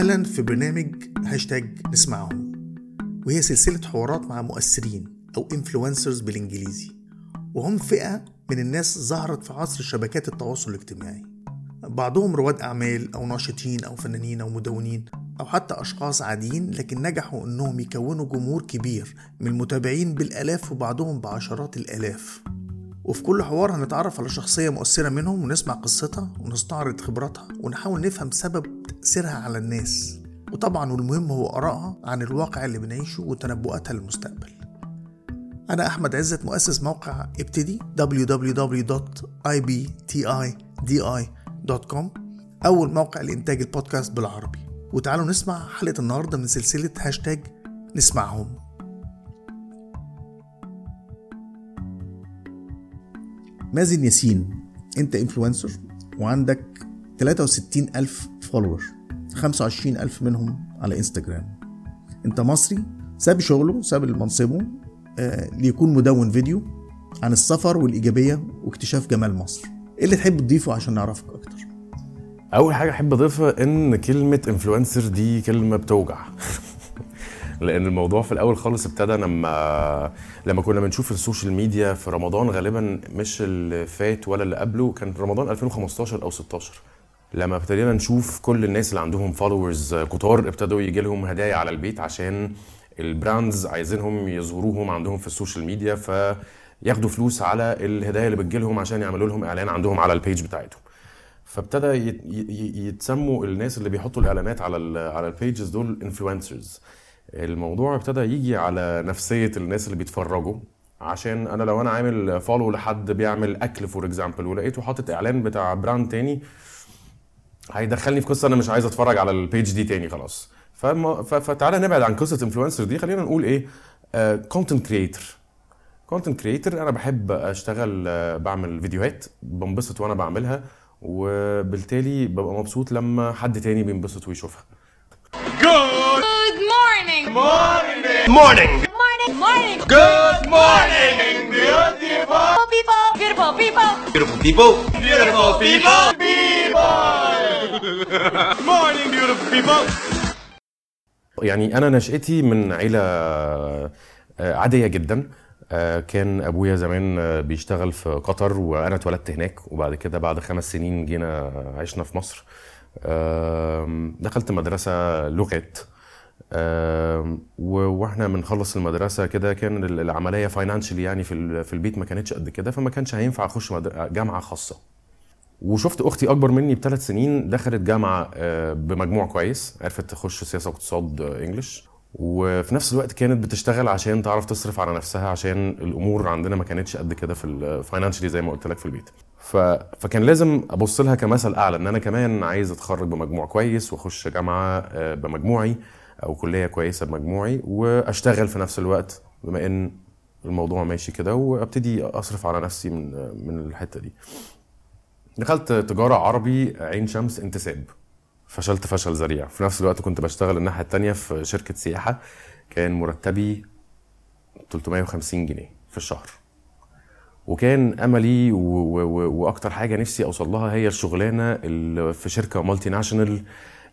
أهلا في برنامج هاشتاج نسمعهم وهي سلسلة حوارات مع مؤثرين أو influencers بالإنجليزي وهم فئة من الناس ظهرت في عصر شبكات التواصل الاجتماعي. بعضهم رواد أعمال أو ناشطين أو فنانين أو مدونين أو حتى أشخاص عاديين لكن نجحوا إنهم يكونوا جمهور كبير من المتابعين بالآلاف وبعضهم بعشرات الآلاف. وفي كل حوار هنتعرف على شخصية مؤثرة منهم ونسمع قصتها ونستعرض خبراتها ونحاول نفهم سبب تأثيرها على الناس. وطبعا والمهم هو آرائها عن الواقع اللي بنعيشه وتنبؤاتها للمستقبل. أنا أحمد عزت مؤسس موقع ابتدي www.ibtidi.com أول موقع لإنتاج البودكاست بالعربي. وتعالوا نسمع حلقة النهاردة من سلسلة هاشتاج نسمعهم. مازن ياسين أنت influencer وعندك 63 ألف follower 25 ألف منهم على إنستجرام. انت مصري ساب شغله ساب منصبه آه ليكون مدون فيديو عن السفر والإيجابية واكتشاف جمال مصر. إيه اللي تحب تضيفه عشان نعرفك أكتر؟ أول حاجة أحب أضيفها إن كلمة influencer دي كلمة بتوجع. لأن الموضوع في الأول خالص ابتدى لما لما كنا بنشوف ال social media في رمضان غالبا مش اللي فات ولا اللي قبله كان رمضان 2015 أو 16 لما ابتدينا نشوف كل الناس اللي عندهم followers كتار ابتدوا يجي لهم هدايا على البيت عشان ال brands عايزينهم يظهروهم عندهم في ال social media فياخدوا فلوس على الهدايا اللي بتجيلهم عشان يعملوا لهم إعلان عندهم على ال page بتاعتهم. فابتدى يتسموا الناس اللي بيحطوا الإعلانات على ال على ال pages دول influencers الموضوع ابتدى يجي على نفسية الناس اللي بيتفرجوا عشان أنا لو أنا عامل follow لحد بيعمل أكل for example ولقيته حاطط إعلان بتاع brand تاني هيدخلني في قصة أنا مش عايز أتفرج على ال page دي تاني خلاص فم... ف... فتعالى نبعد عن قصة influencer دي خلينا نقول إيه content creator content creator أنا بحب أشتغل آه، بعمل فيديوهات بنبسط وأنا بعملها وبالتالي ببقى مبسوط لما حد تاني بينبسط ويشوفها Good morning. Morning. Morning. Morning. Good morning, beautiful, People. Beautiful people. beautiful people, beautiful people, people. morning, beautiful people. يعني أنا نشأتي من عيلة آه، عادية جدا. آه، كان أبويا زمان آه، بيشتغل في قطر وأنا اتولدت هناك وبعد كده بعد خمس سنين جينا عشنا في مصر. دخلت مدرسة لغات. وإحنا بنخلص المدرسة كده كان ال- العملية فاينانشلي يعني في ال- في البيت ما كانتش قد كده فما كانش هينفع أخش جامعة خاصة. وشفت أختي أكبر مني بثلاث سنين دخلت جامعة آه، بمجموع كويس عرفت تخش سياسة واقتصاد آه، إنجلش. وفي نفس الوقت كانت بتشتغل عشان تعرف تصرف على نفسها عشان الأمور عندنا ما كانتش قد كده في الفاينانشلي زي ما قلت لك في البيت. ف... فكان لازم أبص لها كمثل أعلى إن أنا كمان عايز أتخرج بمجموع كويس وأخش جامعة آه، بمجموعي أو كلية كويسة بمجموعي وأشتغل في نفس الوقت بما إن الموضوع ماشي كده وأبتدي أصرف على نفسي من من الحتة دي. دخلت تجارة عربي عين شمس انتساب. فشلت فشل ذريع. في نفس الوقت كنت بشتغل الناحية التانية في شركة سياحة كان مرتبي 350 جنيه في الشهر. وكان أملي. وأكتر حاجة نفسي أوصل لها هي الشغلانة اللي في شركة مالتي ناشونال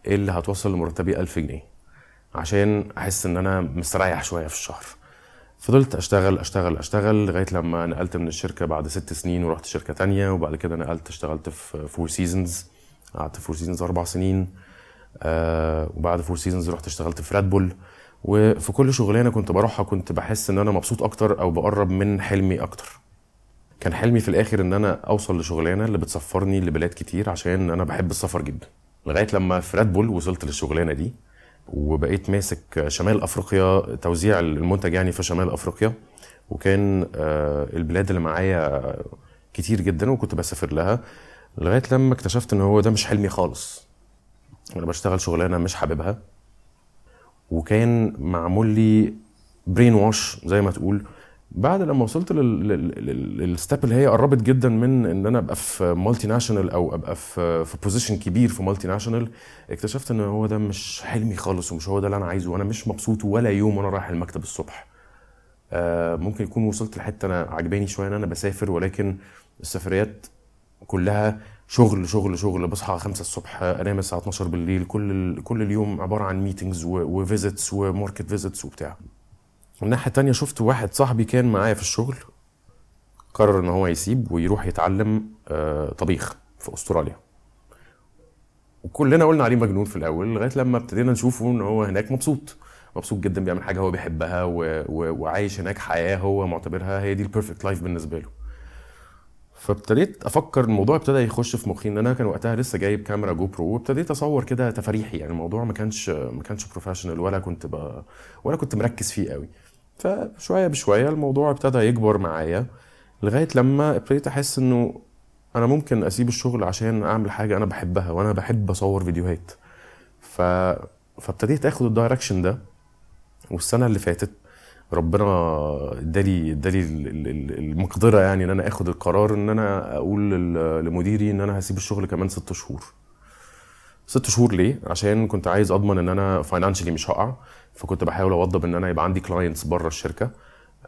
اللي هتوصل لمرتبي 1000 جنيه. عشان أحس إن أنا مستريح شوية في الشهر. فضلت أشتغل أشتغل أشتغل لغاية لما نقلت من الشركة بعد ست سنين ورحت شركة تانية وبعد كده نقلت اشتغلت في Four Seasons قعدت في Four Seasons أربع سنين. آه وبعد Four Seasons رحت اشتغلت في Red Bull وفي كل شغلانة كنت بروحها كنت بحس إن أنا مبسوط أكتر أو بقرب من حلمي أكتر. كان حلمي في الآخر إن أنا أوصل لشغلانة اللي بتسفرني لبلاد كتير عشان أنا بحب السفر جدا. لغاية لما في Red Bull وصلت للشغلانة دي وبقيت ماسك شمال أفريقيا توزيع المنتج يعني في شمال أفريقيا. وكان آه، البلاد اللي معايا كتير جدا وكنت بسافر لها لغاية لما اكتشفت إن هو ده مش حلمي خالص. أنا بشتغل شغلانة مش حاببها. وكان معمول لي brain wash زي ما تقول. بعد لما وصلت لل step اللي هي قربت جدا من إن أنا أبقى في multinational أو أبقى في في position كبير في multinational اكتشفت إن هو ده مش حلمي خالص ومش هو ده اللي أنا عايزه وأنا مش مبسوط ولا يوم وأنا رايح المكتب الصبح. آه ممكن يكون وصلت لحتة أنا عجباني شوية إن أنا بسافر ولكن السفريات كلها شغل شغل شغل بصحى 5 الصبح أنام الساعة 12 بالليل كل كل اليوم عبارة عن meetings و visits و market visits وبتاع. الناحيه التانية شفت واحد صاحبي كان معايا في الشغل قرر إن هو يسيب ويروح يتعلم آه، طبيخ في أستراليا. وكلنا قلنا عليه مجنون في الأول لغاية لما ابتدينا نشوفه إن هو هناك مبسوط. مبسوط جدا بيعمل حاجة هو بيحبها و... و... وعايش هناك حياة هو معتبرها هي دي ال perfect life بالنسبة له. فابتديت أفكر الموضوع ابتدى يخش في مخي إن أنا كان وقتها لسه جايب كاميرا GoPro وابتديت أصور كده تفاريحي يعني الموضوع ما كانش ما كانش professional ولا كنت ب... ولا كنت مركز فيه قوي. فشوية بشوية الموضوع ابتدى يكبر معايا لغاية لما ابتديت أحس إنه أنا ممكن أسيب الشغل عشان أعمل حاجة أنا بحبها وأنا بحب أصور فيديوهات. ف... فابتديت آخد ال direction ده والسنة اللي فاتت ربنا ادالي ادالي ال- ال- ال- المقدرة يعني إن أنا آخد القرار إن أنا أقول لمديري إن أنا هسيب الشغل كمان ست شهور. ست شهور ليه؟ عشان كنت عايز أضمن إن أنا financially مش هقع. فكنت بحاول أوضب إن أنا يبقى عندي clients بره الشركة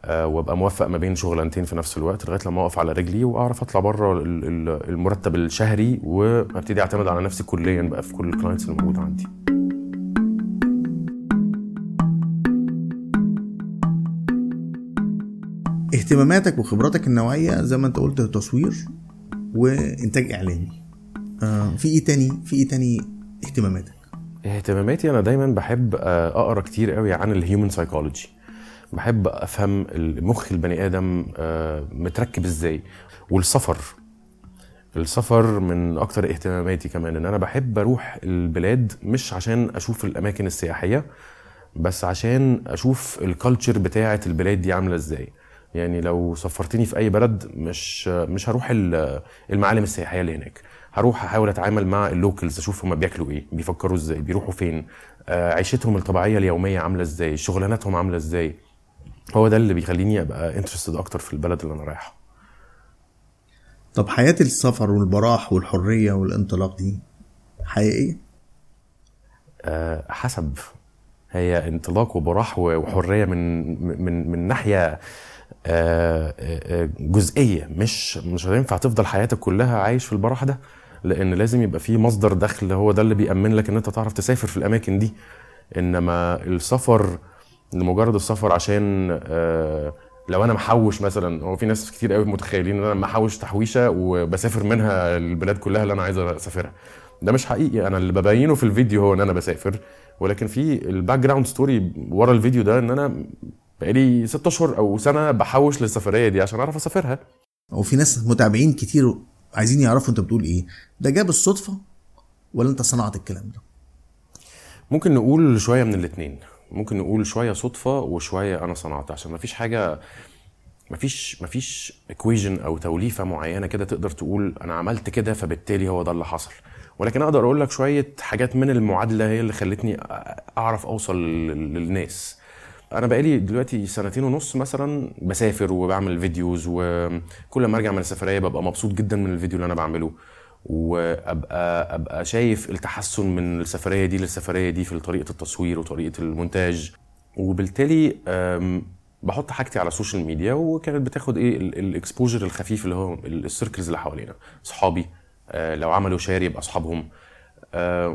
آه، وأبقى موفق ما بين شغلانتين في نفس الوقت لغاية لما أقف على رجلي وأعرف أطلع بره ال- ال- المرتب الشهري وأبتدي أعتمد على نفسي كليا بقى في كل ال clients اللي موجودة عندي. اهتماماتك وخبراتك النوعية زي ما أنت قلت تصوير وإنتاج إعلامي. آه في إيه تاني؟ في إيه تاني اهتماماتك؟ اهتماماتي أنا دايما بحب آه، أقرأ كتير قوي عن ال human psychology بحب أفهم المخ البني آدم آه، متركب إزاي. والسفر. السفر من أكتر اهتماماتي كمان إن أنا بحب أروح البلاد مش عشان أشوف الأماكن السياحية بس عشان أشوف ال culture بتاعه البلاد دي عاملة إزاي. يعني لو سفرتني في أي بلد مش مش هروح ال- المعالم السياحية اللي هناك. هروح أحاول أتعامل مع ال locals أشوف هما بياكلوا إيه بيفكروا إزاي بيروحوا فين آه، عيشتهم الطبيعية اليومية عاملة إزاي شغلاناتهم عاملة إزاي. هو ده اللي بيخليني أبقى انترستد أكتر في البلد اللي أنا رايحها. طب حياة السفر والبراح والحرية والانطلاق دي حقيقية؟ آه، حسب. هي انطلاق وبراح وحرية من من من ناحية آه، آه، جزئية. مش مش هينفع تفضل حياتك كلها عايش في البراح ده. لأن لازم يبقى في مصدر دخل هو ده اللي بيأمن لك ان انت تعرف تسافر في الأماكن دي. إنما السفر لمجرد السفر عشان آه، لو أنا محوش مثلا هو في ناس كتير قوي متخيلين إن أنا محوش تحويشة وبسافر منها البلاد كلها اللي أنا عايز أسافرها. ده مش حقيقي أنا اللي ببينه في الفيديو هو إن أنا بسافر. ولكن في ال background story ورا الفيديو ده إن أنا بقالي ست أشهر أو سنة بحوش للسفرية دي عشان أعرف أسافرها. وفي ناس متابعين كتير عايزين يعرفوا انت بتقول إيه. ده جاب الصدفة ولا انت صنعت الكلام ده؟ ممكن نقول شوية من الاتنين. ممكن نقول شوية صدفة وشوية أنا صنعت عشان مفيش حاجة مفيش مفيش ايكويجن أو توليفة معينة كده تقدر تقول أنا عملت كده فبالتالي هو ده اللي حصل. ولكن أقدر أقول لك شوية حاجات من المعادلة هي اللي خلتني أعرف أوصل لل- للناس. أنا بقالي دلوقتي سنتين ونص مثلا بسافر وبعمل videos وكل ما أرجع من السفرية ببقى مبسوط جدا من الفيديو اللي أنا بعمله. وابقى أبقى شايف التحسن من السفرية دي للسفرية دي في طريقة التصوير وطريقة المونتاج. وبالتالي بحط حاجتي على ال social media وكانت بتاخد إيه ال exposure الخفيف اللي هو ال circles اللي حوالينا. صحابي آه، لو عملوا share يبقى أصحابهم.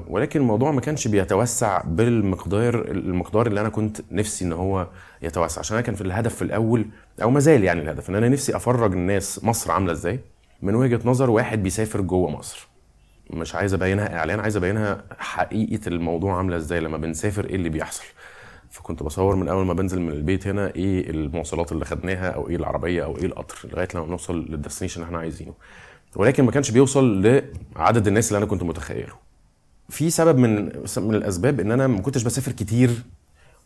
ولكن الموضوع ما كانش بيتوسع بالمقدار المقدار اللي أنا كنت نفسي إن هو يتوسع. عشان أنا كان في الهدف في الأول أو ما زال يعني الهدف إن أنا نفسي أفرج الناس مصر عاملة إزاي. من وجهة نظر واحد بيسافر جوه مصر. مش عايز أبينها إعلان عايز أبينها حقيقة الموضوع عاملة إزاي لما بنسافر إيه اللي بيحصل. فكنت بصور من أول ما بنزل من البيت هنا إيه المواصلات اللي خدناها أو إيه العربية أو إيه القطر لغاية لما نوصل للديستنيشن اللي إحنا عايزينه. ولكن ما كانش بيوصل لعدد الناس اللي أنا كنت متخيله. في سبب من من الأسباب إن أنا ما كنتش بسافر كتير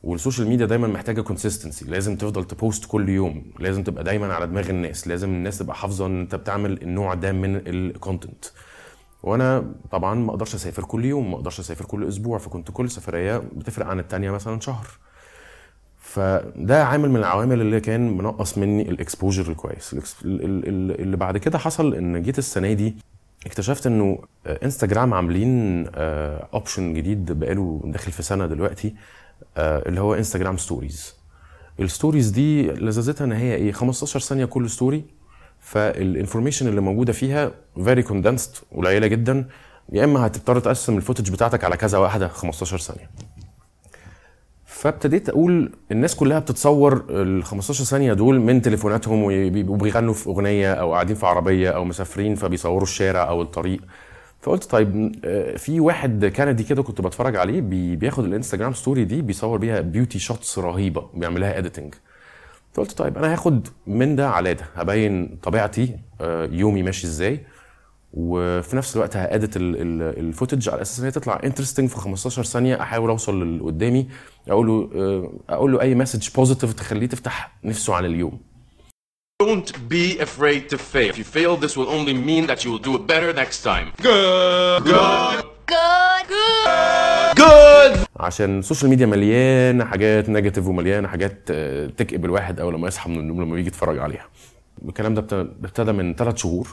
وال social media دايما محتاجة consistency لازم تفضل ت post كل يوم. لازم تبقى دايما على دماغ الناس. لازم الناس تبقى حافظة إن أنت بتعمل النوع ده من ال content وأنا طبعا ما أقدرش أسافر كل يوم ما أقدرش أسافر كل أسبوع. فكنت كل سفرية بتفرق عن التانية مثلا شهر. فده عامل من العوامل اللي كان منقص مني ال exposure الكويس. اللي بعد كده حصل إن جيت السنة دي اكتشفت إنه إنستجرام عاملين option جديد بقاله داخل في سنة دلوقتي آه، اللي هو إنستجرام stories ال stories دي لذاذتها إن هي إيه 15 ثانية كل story فال information اللي موجودة فيها very condensed قليلة جدا. يا إما هتضطر تقسم ال footage بتاعتك على كذا واحدة 15 ثانية. فابتديت أقول الناس كلها بتتصور ال 15 ثانية دول من تليفوناتهم وبي- وبيغنوا في أغنية أو قاعدين في عربية أو مسافرين فبيصوروا الشارع أو الطريق. فقلت طيب آه، في واحد كندي كده كنت بتفرج عليه بي- بياخد الإنستجرام story دي بيصور بيها beauty shots رهيبة بيعملها editing فقلت طيب أنا هاخد من ده على ده هبين طبيعتي آه، يومي ماشي إزاي. وفي نفس الوقت ه edit ال footage على أساس إن هي تطلع interesting في 15 ثانية أحاول أوصل للي قدامي أقول له آه، أقول له أي message positive تخليه تفتح نفسه عن اليوم Don't be afraid to fail. If you fail, this will only mean that you will do it better next time. Good. Good. Good. Good. Good. عشان ال social media مليانه حاجات negative ومليانه حاجات آه، تكئب الواحد أو لما يصحى من النوم لما يجي يتفرج عليها الكلام ده ابت- ابتدى من ثلاث شهور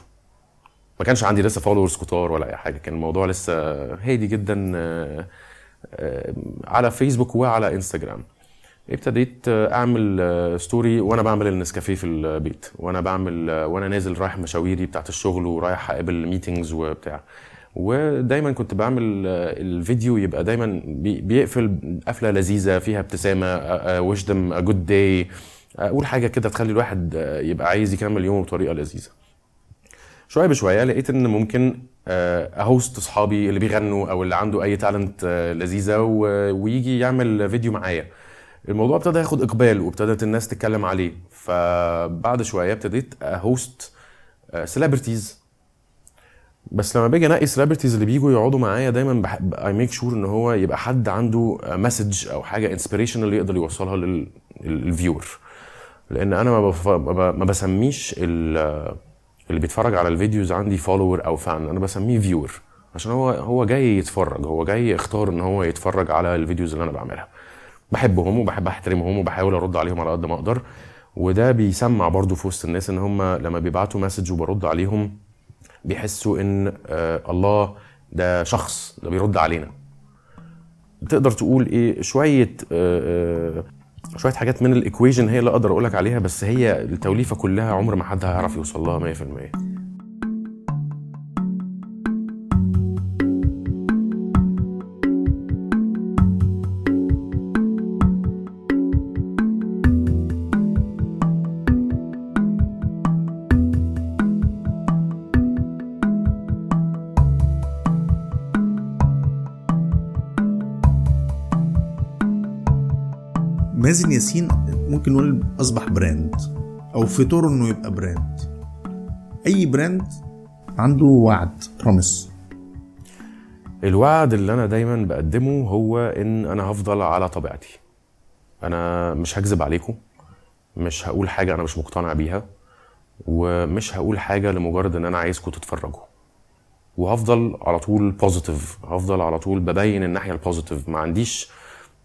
ما كانش عندي لسه followers كتار ولا أي حاجة. كان الموضوع لسه هادي جدا آه، آه، على فيسبوك وعلى انستجرام ابتديت آه، أعمل story وأنا بعمل النسكافيه في البيت. وأنا بعمل وأنا نازل رايح مشاويري بتاعت الشغل ورايح أقابل meetings وبتاع. ودايما كنت بعمل الفيديو يبقى دايما بي- بيقفل قفلة لذيذة فيها ابتسامة wish them good day أقول حاجة كده تخلي الواحد يبقى عايز يكمل يومه بطريقة لذيذة. شوية بشوية لقيت إن ممكن آه، ا host أصحابي اللي بيغنوا أو اللي عنده أي talent لذيذة و- ويجي يعمل فيديو معايا. الموضوع ابتدى ياخد إقبال وابتدت الناس تتكلم عليه. فبعد شوية ابتديت ا host celebrities بس لما باجي أنقي celebrities اللي بيجوا يقعدوا معايا دايما I make sure إن هو يبقى حد عنده message أو حاجة inspiration اللي يقدر يوصلها لل viewer لأن أنا ما, ما بسميش ال- اللي بيتفرج على ال videos عندي follower أو fan أنا بسميه viewer عشان هو هو جاي يتفرج هو جاي يختار إن هو يتفرج على ال videos اللي أنا بعملها. بحبهم وبحب أحترمهم وبحاول أرد عليهم على قد ما أقدر. وده بيسمع برضو في وسط الناس إن هم لما بيبعتوا message وبرد عليهم بيحسوا إن آه الله ده شخص ده بيرد علينا. تقدر تقول إيه؟ شوية آه آه شوية حاجات من ال equation هي اللي أقدر أقولك عليها بس هي التوليفة كلها عمر ما حد هيعرف يوصل لها 100% مازن ياسين ممكن نقول أصبح brand أو في طور إنه يبقى brand. أي brand عنده وعد promise الوعد اللي أنا دايما بقدمه هو إن أنا هفضل على طبيعتي. أنا مش هكذب عليكم مش هقول حاجة أنا مش مقتنع بيها ومش هقول حاجة لمجرد إن أنا عايزكم تتفرجوا. وهفضل على طول positive هفضل على طول ببين الناحية ال positive ما عنديش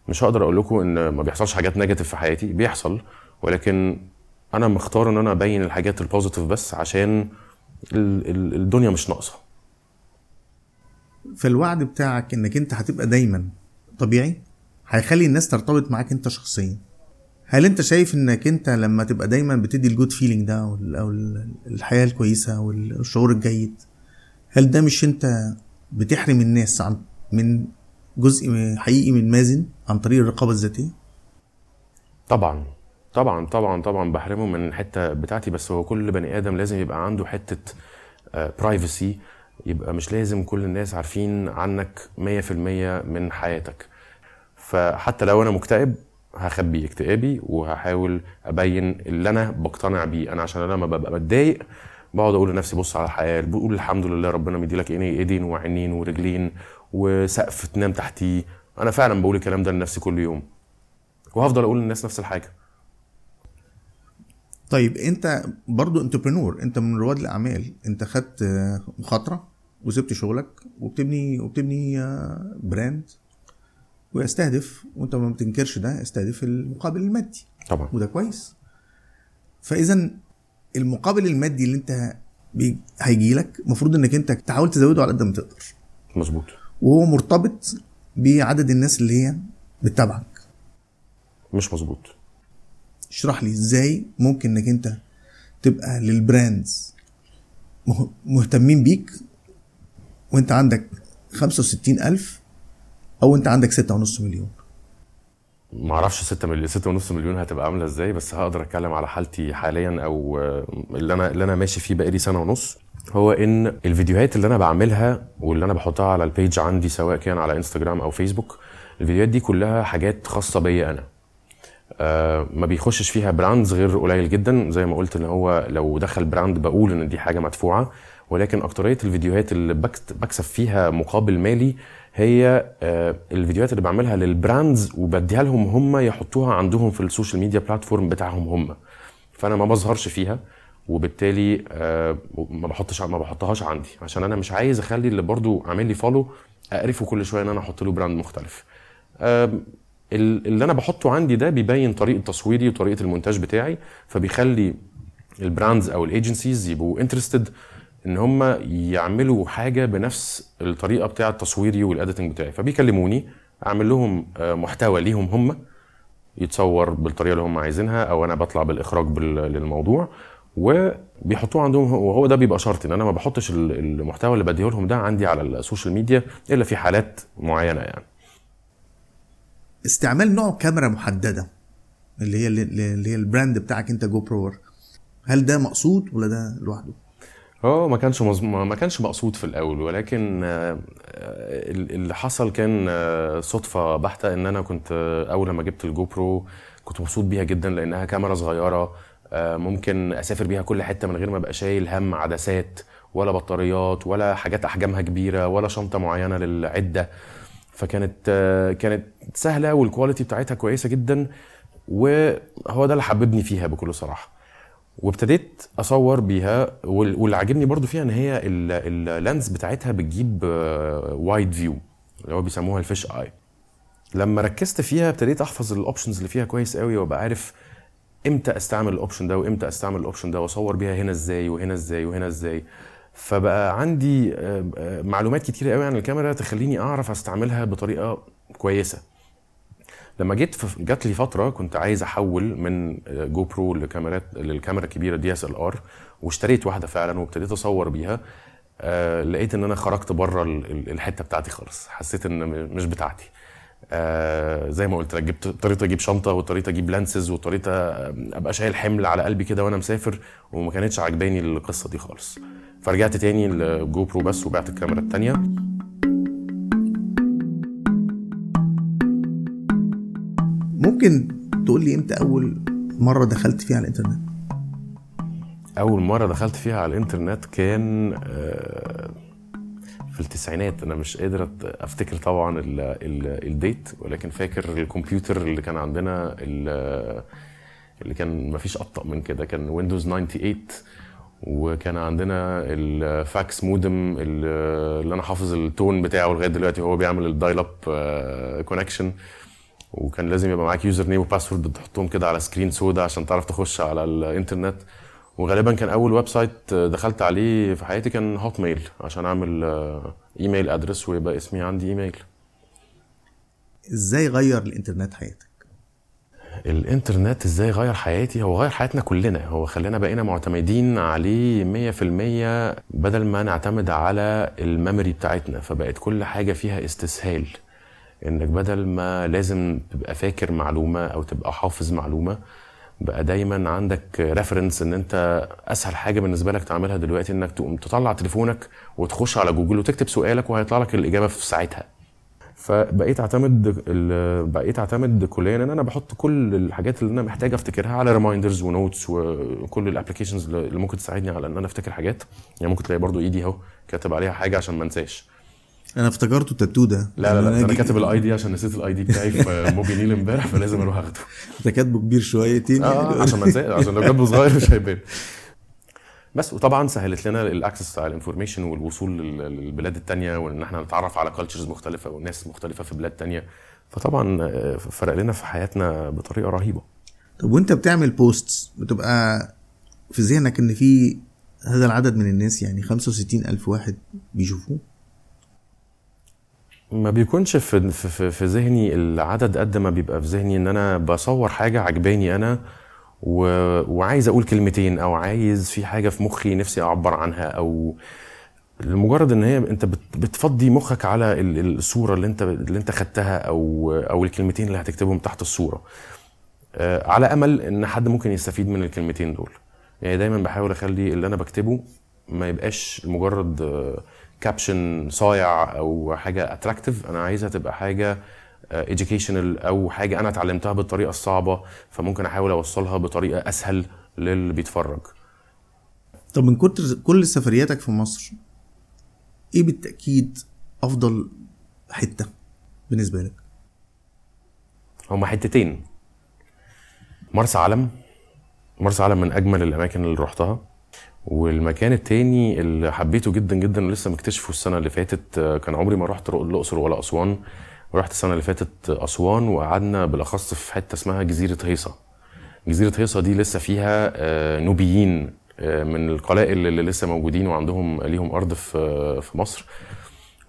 مش هقدر أقول لكم إن ما بيحصلش حاجات negative في حياتي بيحصل ولكن أنا مختار إن أنا أبين الحاجات ال positive بس عشان ال- ال- الدنيا مش ناقصة. فالوعد بتاعك إنك أنت هتبقى دايما طبيعي؟ هيخلي الناس ترتبط معاك أنت شخصيا. هل أنت شايف إنك أنت لما تبقى دايما بتدي ال good feeling ده أو الحياة الكويسة والشعور الجيد هل ده مش أنت بتحرم الناس عن من جزء حقيقي من مازن عن طريق الرقابة الذاتية؟ طبعا. طبعا طبعا طبعا بحرمه من الحتة بتاعتي بس هو كل بني آدم لازم يبقى عنده حتة برايفسي يبقى مش لازم كل الناس عارفين عنك 100% من حياتك. فحتى لو أنا مكتئب هخبي اكتئابي وهحاول أبين اللي أنا بقتنع بيه. أنا عشان أنا لما ببقى متضايق بقعد أقول لنفسي بص على الحياة بقول الحمد لله ربنا مديلك إيدين وعينين ورجلين وسقف تنام تحتيه. أنا فعلا بقول الكلام ده لنفسي كل يوم. وهفضل أقول للناس نفس الحاجة. طيب أنت برضو entrepreneur أنت من رواد الأعمال أنت خدت آه، مخاطرة وسبت شغلك وبتبني وبتبني آه، brand ويستهدف وأنت ما بتنكرش ده يستهدف المقابل المادي. طبعا. وده كويس. فاذا المقابل المادي اللي أنت. هيجي لك المفروض إنك أنت تحاول تزوده على قد ما تقدر. مظبوط. وهو مرتبط بعدد الناس اللي هي بتتابعك. مش مظبوط. اشرح لي إزاي ممكن انك انت تبقى للبراندز مه- مهتمين بيك وانت عندك 65 ألف أو انت عندك 6.5 مليون. ما أعرفش 6 مليون 6 ونص مليون هتبقى عاملة إزاي بس هقدر اتكلم على حالتي حاليا أو آه، اللي أنا اللي أنا ماشي فيه بقالي سنة ونص. هو إن الفيديوهات اللي أنا بعملها واللي أنا بحطها على ال page عندي سواء كان على انستجرام أو فيسبوك الفيديوهات دي كلها حاجات خاصة بيا أنا. آه، ما بيخشش فيها brands غير قليل جدا. زي ما قلت إن هو لو دخل brand بقول إن دي حاجة مدفوعة. ولكن أكترية الفيديوهات اللي بكسب فيها مقابل مالي هي آه، الفيديوهات اللي بعملها لل brands وبديها لهم هم يحطوها عندهم في ال social media platform بتاعهم هم. فأنا ما بظهرش فيها. وبالتالي آه، ما بحطش ما بحطهاش عندي. عشان أنا مش عايز أخلي اللي برضو عامل لي follow أقرفه كل شوية إن أنا أحط له brand مختلف. اللي أنا بحطه عندي ده بيبين طريقة تصويري وطريقة المونتاج بتاعي فبيخلي ال brands أو ال agencies يبقوا interested إن هم يعملوا حاجة بنفس الطريقة بتاعه تصويري وال editing بتاعي. فبيكلموني أعمل لهم آه، محتوى ليهم هم يتصور بالطريقة اللي هم عايزينها أو أنا بطلع بالإخراج بال- للموضوع. وبيحطوه عندهم وهو ده بيبقى شرط إن أنا ما بحطش ال- المحتوى اللي بديه لهم ده عندي على ال social media إلا في حالات معينة يعني استعمال نوع كاميرا محددة اللي هي اللي هي ال brand بتاعك أنت جو برو هل ده مقصود ولا ده لوحده؟ هو ما كانش مظ... ما كانش مقصود في الأول ولكن آه، اللي حصل كان آه، صدفة بحتة إن أنا كنت آه، أول لما جبت الجو برو كنت مبسوط بيها جدا لأنها كاميرا صغيرة ممكن أسافر بيها كل حتة من غير ما أبقى شايل هم عدسات ولا بطاريات ولا حاجات أحجامها كبيرة ولا شنطة معينة للعدة. فكانت آه، كانت سهلة وال quality بتاعتها كويسة جدا وهو ده اللي حببني فيها بكل صراحة. وابتديت أصور بيها وال- واللي عاجبني برضو فيها إن هي ال- lens بتاعتها بتجيب wide view اللي هو بيسموها ال fish eye لما ركزت فيها ابتديت أحفظ ال options اللي فيها كويس قوي وأبقى عارف إمتى استعمل ال option ده وامتى استعمل ال option ده واصور بيها هنا إزاي وهنا إزاي وهنا إزاي؟ فبقى عندي آه، آه، معلومات كتير قوي عن الكاميرا تخليني اعرف استعملها بطريقة كويسة. لما جيت جات لي فترة كنت عايز احول من جو برو لكاميرات للكاميرا الكبيرة DSLR واشتريت واحدة فعلا وابتديت اصور بيها آه لقيت ان أنا خرجت بره ال- ال- الحتة بتاعتي خالص. حسيت ان مش بتاعتي. آه زي ما قلت لك جبت اضطريت أجيب شنطة واضطريت أجيب lenses واضطريت أبقى شايل حمل على قلبي كده وأنا مسافر وما كانتش عاجباني القصة دي خالص. فرجعت تاني لجو برو بس وبعت الكاميرا التانية. ممكن تقول لي إمتى أول مرة دخلت فيها على الإنترنت؟ أول مرة دخلت فيها على الإنترنت كان آه، التسعينات. أنا مش قادر أفتكر طبعا ال ال date ولكن فاكر الكمبيوتر اللي كان عندنا ال- اللي كان مفيش أبطأ من كده. كان ويندوز 98 وكان عندنا ال fax modem اللي أنا حافظ ال tone بتاعه لغاية دلوقتي وهو بيعمل ال dial up connection وكان لازم يبقى معاك username و password بتحطهم كده على screen سودا عشان تعرف تخش على الإنترنت. وغالبا كان أول website دخلت عليه في حياتي كان هوت ميل عشان أعمل آه، email address ويبقى اسمي عندي إيميل. إزاي غير الإنترنت حياتك؟ الإنترنت إزاي غير حياتي؟ هو غير حياتنا كلنا هو خلانا بقينا معتمدين عليه 100% بدل ما نعتمد على ال memory بتاعتنا فبقت كل حاجة فيها استسهال. إنك بدل ما لازم تبقى فاكر معلومة أو تبقى حافظ معلومة بقى دايما عندك reference إن أنت أسهل حاجة بالنسبة لك تعملها دلوقتي إنك تقوم تطلع تليفونك وتخش على جوجل وتكتب سؤالك وهيطلع لك الإجابة في ساعتها. فبقيت أعتمد بقيت أعتمد كليا إن أنا بحط كل الحاجات اللي أنا محتاج أفتكرها على reminders و notes وكل ال applications اللي ممكن تساعدني على إن أنا أفتكر حاجات. يعني ممكن تلاقي برضو إيدي أهو كاتب عليها حاجة عشان ما أنساش. أنا افتكرته التاتو ده. لا لا لا أنا جي- كاتب ال ID عشان نسيت ال ID بتاعي في موبي نيل امبارح فلازم أروح أخده. أنت كاتبه كبير شويتين آه عشان ما عشان لو كاتبه صغير مش هيبان. بس وطبعا سهلت لنا ال access على ال information والوصول لل- للبلاد التانية وإن إحنا نتعرف على cultures مختلفة وناس مختلفة في بلاد تانية. فطبعا آه، فرق لنا في حياتنا بطريقة رهيبة. طب وأنت بتعمل posts بتبقى في ذهنك إن في هذا العدد من الناس يعني 65 ألف واحد بيشوفوه؟ ما بيكونش في في في- ذهني العدد قد ما بيبقى في ذهني إن أنا بصور حاجة عجباني أنا و... وعايز أقول كلمتين أو عايز في حاجة في مخي نفسي أعبر عنها أو لمجرد إن هي أنت بت... بتفضي مخك على ال- الصورة اللي أنت اللي أنت خدتها أو أو الكلمتين اللي هتكتبهم تحت الصورة. آه، على أمل إن حد ممكن يستفيد من الكلمتين دول. يعني دايما بحاول أخلي اللي أنا بكتبه ما يبقاش مجرد caption صايع أو حاجة attractive أنا عايزها تبقى حاجة educational أو حاجة أنا اتعلمتها بالطريقة الصعبة فممكن أحاول أوصلها بطريقة أسهل للي بيتفرج. طب من كتر كل سفرياتك في مصر إيه بالتأكيد أفضل حتة بالنسبة لك؟ هما حتتين. مرسى علم. مرسى علم من أجمل الأماكن اللي رحتها والمكان التاني اللي حبيته جدا جدا ولسه مكتشفه السنة اللي فاتت آه، كان عمري ما رحت الأقصر ولا أسوان. رحت السنة اللي فاتت أسوان وقعدنا بالأخص في حتة اسمها جزيرة هيصة. جزيرة هيصة دي لسه فيها آه، نوبيين آه، من القلائل اللي لسه موجودين وعندهم ليهم أرض في في مصر.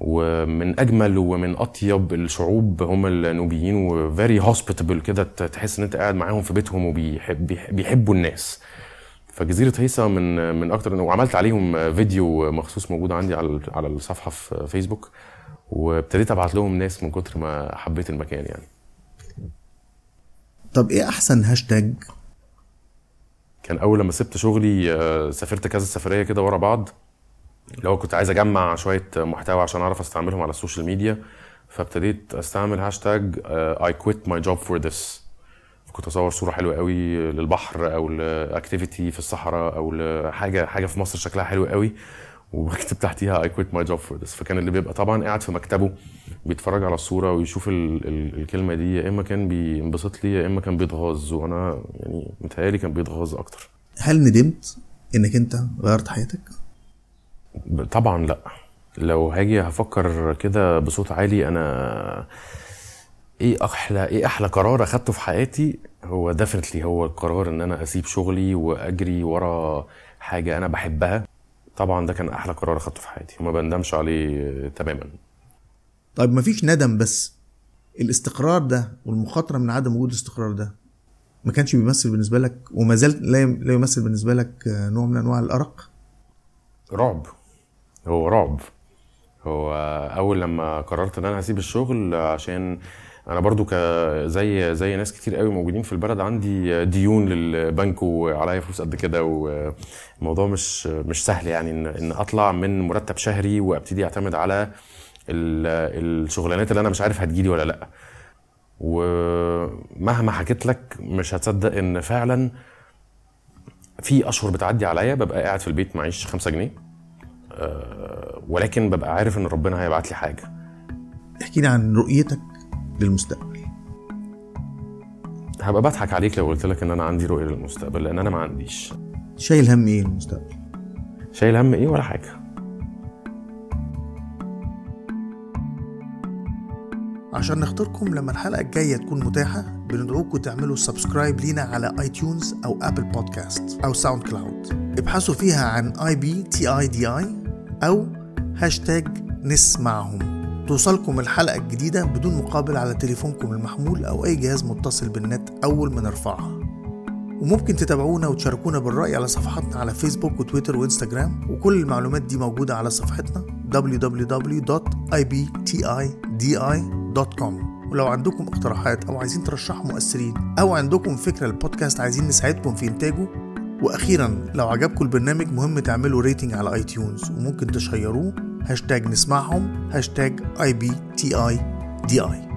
ومن أجمل ومن أطيب الشعوب هم النوبيين و very hospitable كده تحس إن أنت قاعد معاهم في بيتهم وبيحب بيح- بيحبوا الناس. فجزيرة هيصه من من أكتر وعملت عليهم فيديو مخصوص موجود عندي على على الصفحة في فيسبوك وابتديت أبعت لهم ناس من كتر ما حبيت المكان يعني. طب إيه أحسن هاشتاج؟ كان أول لما سبت شغلي آه، سافرت كذا سفرية كده ورا بعض. لو كنت عايز أجمع شوية محتوى عشان أعرف أستعملهم على السوشيال ميديا. فابتديت أستعمل هاشتاج I quit my job for this كنت اصور صورة حلوة قوي للبحر أو ل activity في الصحراء أو لحاجة حاجة في مصر شكلها حلو قوي وبكتب تحتيها I quit my job for this فكان اللي بيبقى طبعا قاعد في مكتبه بيتفرج على الصورة ويشوف ال ال الكلمة دي يا إما كان بينبسط لي يا إما كان بيتغاظ. وأنا يعني متهيألي كان بيتغاظ أكتر. هل ندمت إنك أنت غيرت حياتك؟ طبعا لأ. لو هاجي هفكر كده بصوت عالي أنا إيه أحلى إيه أحلى قرار اخدته في حياتي؟ هو ديفنتلي هو القرار ان أنا اسيب شغلي واجري ورا حاجة أنا بحبها. طبعا ده كان أحلى قرار اخدته في حياتي. وما بندمش عليه تماما. طيب مفيش ندم بس. الاستقرار ده والمخاطرة من عدم وجود الاستقرار ده ما كانش بيمثل بالنسبة لك وما زال لا يم- لا يمثل بالنسبة لك نوع من أنواع الأرق؟ رعب. هو رعب. هو أول لما قررت إن أنا هسيب الشغل عشان أنا برضو زي زي ناس كتير قوي موجودين في البلد عندي ديون للبنك وعليا فلوس قد كده والموضوع مش مش سهل يعني ان إن أطلع من مرتب شهري وأبتدي اعتمد على ال- الشغلانات اللي أنا مش عارف هتجيلي ولا لأ. ومهما حكيت لك مش هتصدق إن فعلا في أشهر بتعدي عليا ببقى قاعد في البيت معيش خمسة جنيه أه ولكن ببقى عارف إن ربنا هيبعت لي حاجة. احكي لي عن رؤيتك للمستقبل هبقى بضحك عليك لو قلت لك إن أنا عندي رؤية للمستقبل لأن أنا ما عنديش. شايل هم إيه المستقبل؟ شايل هم إيه ولا حاجة. عشان نختاركم لما الحلقة الجاية تكون متاحة بندعوكم تعملوا subscribe لينا على iTunes أو Apple Podcast أو SoundCloud ابحثوا فيها عن I B T I D I أو هاشتاج نسمعهم. توصلكم الحلقة الجديدة بدون مقابل على تليفونكم المحمول أو أي جهاز متصل بالنت أول ما نرفعها وممكن تتابعونا وتشاركونا بالرأي على صفحاتنا على فيسبوك وتويتر وإنستجرام. وكل المعلومات دي موجودة على صفحتنا www.ibtidi.com ولو عندكم اقتراحات أو عايزين ترشحوا مؤثرين أو عندكم فكرة للبودكاست عايزين نساعدكم في إنتاجه. وأخيرا لو عجبكم البرنامج مهم تعملوا rating على iTunes وممكن ت share وه هاشتاج نسمعهم هاشتاج I B T I D I